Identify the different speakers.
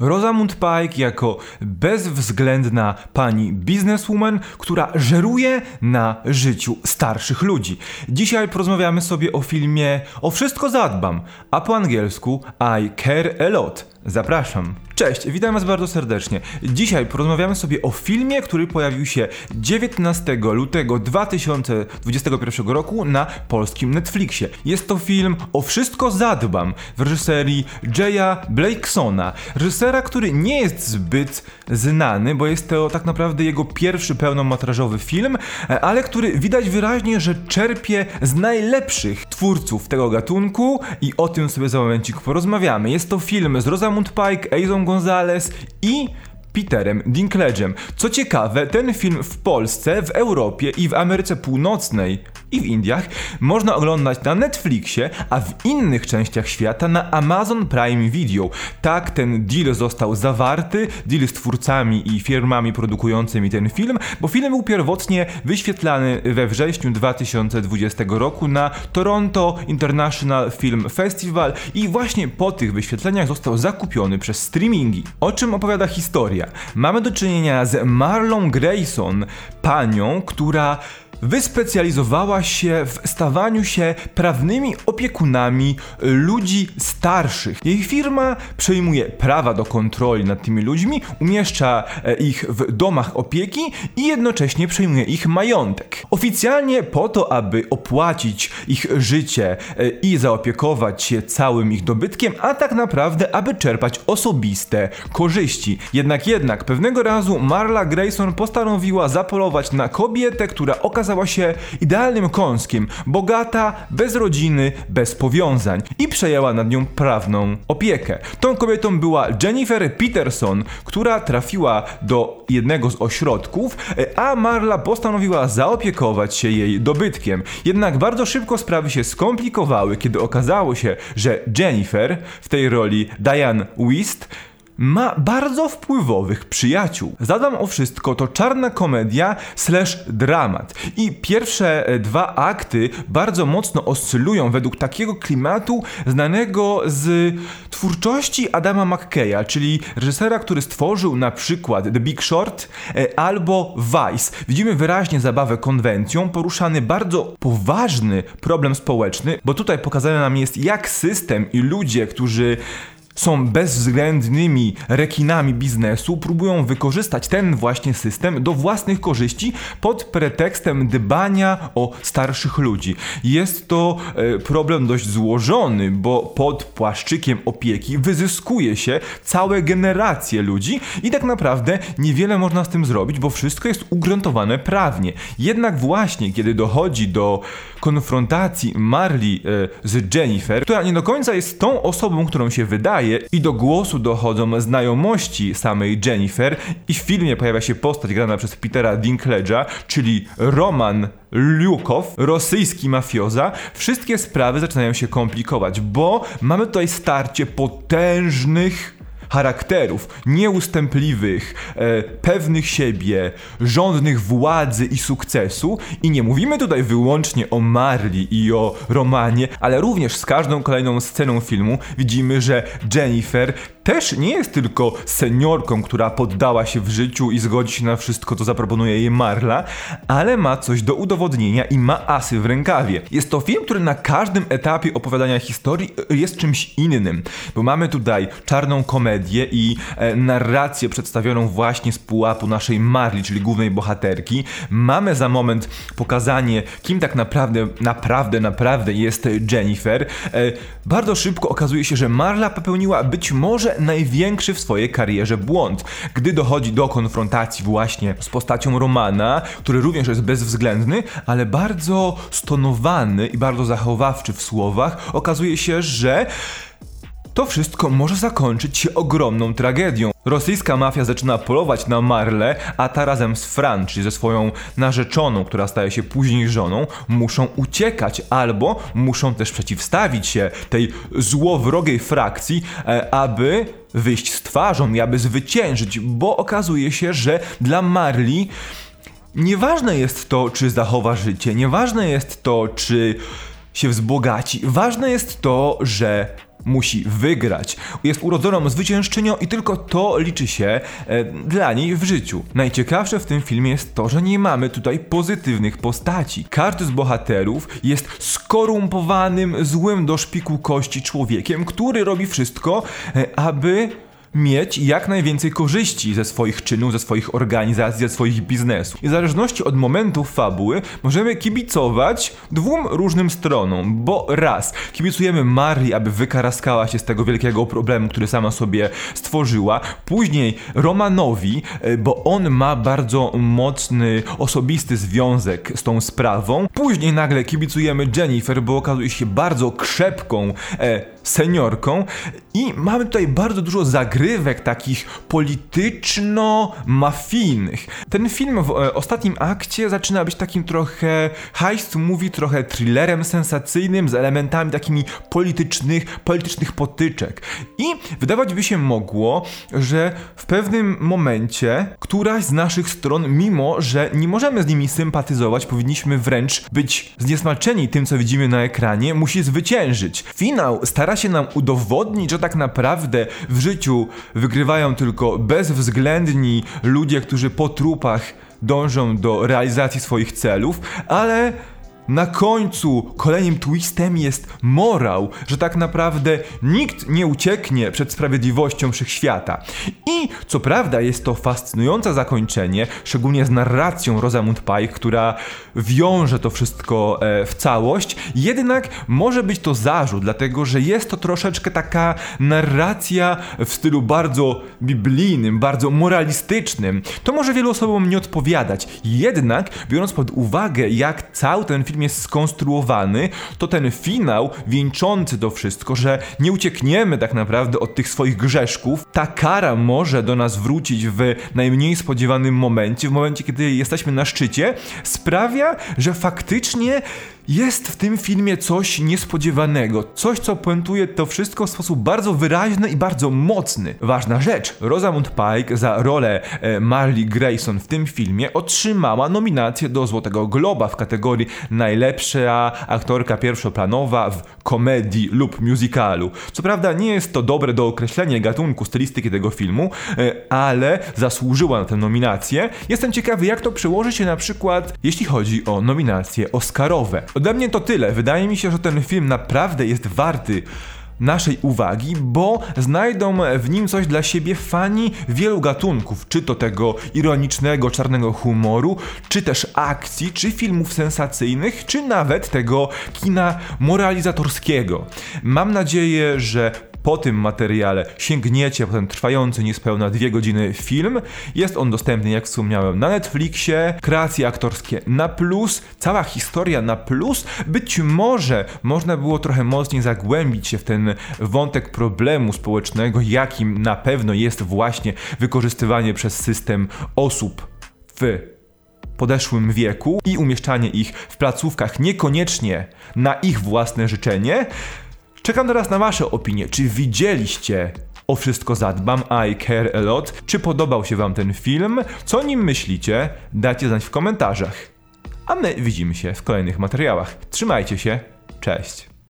Speaker 1: Rosamund Pike jako bezwzględna pani bizneswoman, która żeruje na życiu starszych ludzi. Dzisiaj porozmawiamy sobie o filmie O wszystko zadbam, a po angielsku I care a lot. Zapraszam. Cześć, witam Was bardzo serdecznie. Dzisiaj porozmawiamy sobie o filmie, który pojawił się 19 lutego 2021 roku na polskim Netflixie. Jest to film O wszystko zadbam w reżyserii Jaya Blakesona. Reżysera, który nie jest zbyt znany, bo jest to tak naprawdę jego pierwszy pełnometrażowy film, ale który widać wyraźnie, że czerpie z najlepszych twórców tego gatunku i o tym sobie za momencik porozmawiamy. Jest to film z Rosamund Pike, Aizą Gonzalez i Peterem Dinklage'em. Co ciekawe, ten film w Polsce, w Europie i w Ameryce Północnej i w Indiach można oglądać na Netflixie, a w innych częściach świata na Amazon Prime Video. Tak ten deal został zawarty, deal z twórcami i firmami produkującymi ten film, bo film był pierwotnie wyświetlany we wrześniu 2020 roku na Toronto International Film Festival i właśnie po tych wyświetleniach został zakupiony przez streamingi. O czym opowiada historia? Mamy do czynienia z Marlon Grayson, panią, która wyspecjalizowała się w stawaniu się prawnymi opiekunami ludzi starszych. Jej firma przejmuje prawa do kontroli nad tymi ludźmi, umieszcza e, ich w domach opieki i jednocześnie przejmuje ich majątek. Oficjalnie po to, aby opłacić ich życie e, i zaopiekować się całym ich dobytkiem, a tak naprawdę, aby czerpać osobiste korzyści. Jednak jednak pewnego razu Marla Grayson postanowiła zapolować na kobietę, która okazała okazała się idealnym kąskiem, bogata, bez rodziny, bez powiązań i przejęła nad nią prawną opiekę. Tą kobietą była Jennifer Peterson, która trafiła do jednego z ośrodków, a Marla postanowiła zaopiekować się jej dobytkiem. Jednak bardzo szybko sprawy się skomplikowały, kiedy okazało się, że Jennifer w tej roli Diane Wist ma bardzo wpływowych przyjaciół. Zadam o wszystko to czarna komedia slash dramat. I pierwsze e, dwa akty bardzo mocno oscylują według takiego klimatu znanego z twórczości Adama McKeya, czyli reżysera, który stworzył na przykład The Big Short e, albo Vice. Widzimy wyraźnie zabawę konwencją, poruszany bardzo poważny problem społeczny, bo tutaj pokazane nam jest jak system i ludzie, którzy są bezwzględnymi rekinami biznesu, próbują wykorzystać ten właśnie system do własnych korzyści pod pretekstem dbania o starszych ludzi. Jest to e, problem dość złożony, bo pod płaszczykiem opieki wyzyskuje się całe generacje ludzi i tak naprawdę niewiele można z tym zrobić, bo wszystko jest ugruntowane prawnie. Jednak właśnie kiedy dochodzi do konfrontacji Marley e, z Jennifer, która nie do końca jest tą osobą, którą się wydaje, i do głosu dochodzą znajomości samej Jennifer i w filmie pojawia się postać grana przez Petera Dinklage'a, czyli Roman Lukow, rosyjski mafioza, wszystkie sprawy zaczynają się komplikować, bo mamy tutaj starcie potężnych charakterów nieustępliwych, e, pewnych siebie, żądnych władzy i sukcesu. I nie mówimy tutaj wyłącznie o Marli i o Romanie, ale również z każdą kolejną sceną filmu widzimy, że Jennifer też nie jest tylko seniorką, która poddała się w życiu i zgodzi się na wszystko, co zaproponuje jej Marla, ale ma coś do udowodnienia i ma asy w rękawie. Jest to film, który na każdym etapie opowiadania historii jest czymś innym, bo mamy tutaj czarną komedię i e, narrację przedstawioną właśnie z pułapu naszej Marli, czyli głównej bohaterki. Mamy za moment pokazanie, kim tak naprawdę, naprawdę, naprawdę jest Jennifer. E, bardzo szybko okazuje się, że Marla popełniła być może największy w swojej karierze błąd, gdy dochodzi do konfrontacji właśnie z postacią Romana, który również jest bezwzględny, ale bardzo stonowany i bardzo zachowawczy w słowach, okazuje się, że to wszystko może zakończyć się ogromną tragedią. Rosyjska mafia zaczyna polować na Marle, a ta razem z Fran, czyli ze swoją narzeczoną, która staje się później żoną, muszą uciekać albo muszą też przeciwstawić się tej złowrogiej frakcji, e, aby wyjść z twarzą i aby zwyciężyć, bo okazuje się, że dla Marli nieważne jest to, czy zachowa życie, nieważne jest to, czy się wzbogaci. Ważne jest to, że musi wygrać. Jest urodzoną zwyciężczynią i tylko to liczy się e, dla niej w życiu. Najciekawsze w tym filmie jest to, że nie mamy tutaj pozytywnych postaci. Każdy z bohaterów jest skorumpowanym, złym do szpiku kości człowiekiem, który robi wszystko, e, aby mieć jak najwięcej korzyści ze swoich czynów, ze swoich organizacji, ze swoich biznesów. I w zależności od momentu fabuły możemy kibicować dwóm różnym stronom, bo raz kibicujemy Marii, aby wykaraskała się z tego wielkiego problemu, który sama sobie stworzyła, później Romanowi, e, bo on ma bardzo mocny, osobisty związek z tą sprawą, później nagle kibicujemy Jennifer, bo okazuje się bardzo krzepką e, seniorką i mamy tutaj bardzo dużo zagrywek takich polityczno-mafijnych. Ten film w e, ostatnim akcie zaczyna być takim trochę heist movie, trochę thrillerem sensacyjnym z elementami takimi politycznych, politycznych potyczek. I wydawać by się mogło, że w pewnym momencie któraś z naszych stron, mimo że nie możemy z nimi sympatyzować, powinniśmy wręcz być zniesmaczeni tym, co widzimy na ekranie, musi zwyciężyć. Finał stara się nam udowodnić, że tak naprawdę w życiu wygrywają tylko bezwzględni ludzie, którzy po trupach dążą do realizacji swoich celów, ale na końcu kolejnym twistem jest morał, że tak naprawdę nikt nie ucieknie przed sprawiedliwością wszechświata. I co prawda jest to fascynujące zakończenie, szczególnie z narracją Rosamund Pike, która wiąże to wszystko e, w całość, jednak może być to zarzut, dlatego że jest to troszeczkę taka narracja w stylu bardzo biblijnym, bardzo moralistycznym. To może wielu osobom nie odpowiadać, jednak biorąc pod uwagę jak cały ten film film jest skonstruowany, to ten finał wieńczący to wszystko, że nie uciekniemy tak naprawdę od tych swoich grzeszków, ta kara może do nas wrócić w najmniej spodziewanym momencie, w momencie, kiedy jesteśmy na szczycie, sprawia, że faktycznie jest w tym filmie coś niespodziewanego, coś co puentuje to wszystko w sposób bardzo wyraźny i bardzo mocny. Ważna rzecz, Rosamund Pike za rolę e, Marley Grayson w tym filmie otrzymała nominację do Złotego Globa w kategorii najlepsza aktorka pierwszoplanowa w komedii lub musicalu. Co prawda nie jest to dobre do określenia gatunku stylistyki tego filmu, e, ale zasłużyła na tę nominację. Jestem ciekawy jak to przełoży się na przykład jeśli chodzi o nominacje Oscarowe. Ode mnie to tyle. Wydaje mi się, że ten film naprawdę jest warty naszej uwagi, bo znajdą w nim coś dla siebie fani wielu gatunków, czy to tego ironicznego, czarnego humoru, czy też akcji, czy filmów sensacyjnych, czy nawet tego kina moralizatorskiego. Mam nadzieję, że po tym materiale sięgniecie po ten trwający niespełna dwie godziny film. Jest on dostępny, jak wspomniałem, na Netflixie, kreacje aktorskie na plus, cała historia na plus. Być może można było trochę mocniej zagłębić się w ten wątek problemu społecznego, jakim na pewno jest właśnie wykorzystywanie przez system osób w podeszłym wieku i umieszczanie ich w placówkach niekoniecznie na ich własne życzenie. Czekam teraz na Wasze opinie. Czy widzieliście o wszystko zadbam, I care a lot? Czy podobał się Wam ten film? Co o nim myślicie? Dajcie znać w komentarzach. A my widzimy się w kolejnych materiałach. Trzymajcie się, cześć.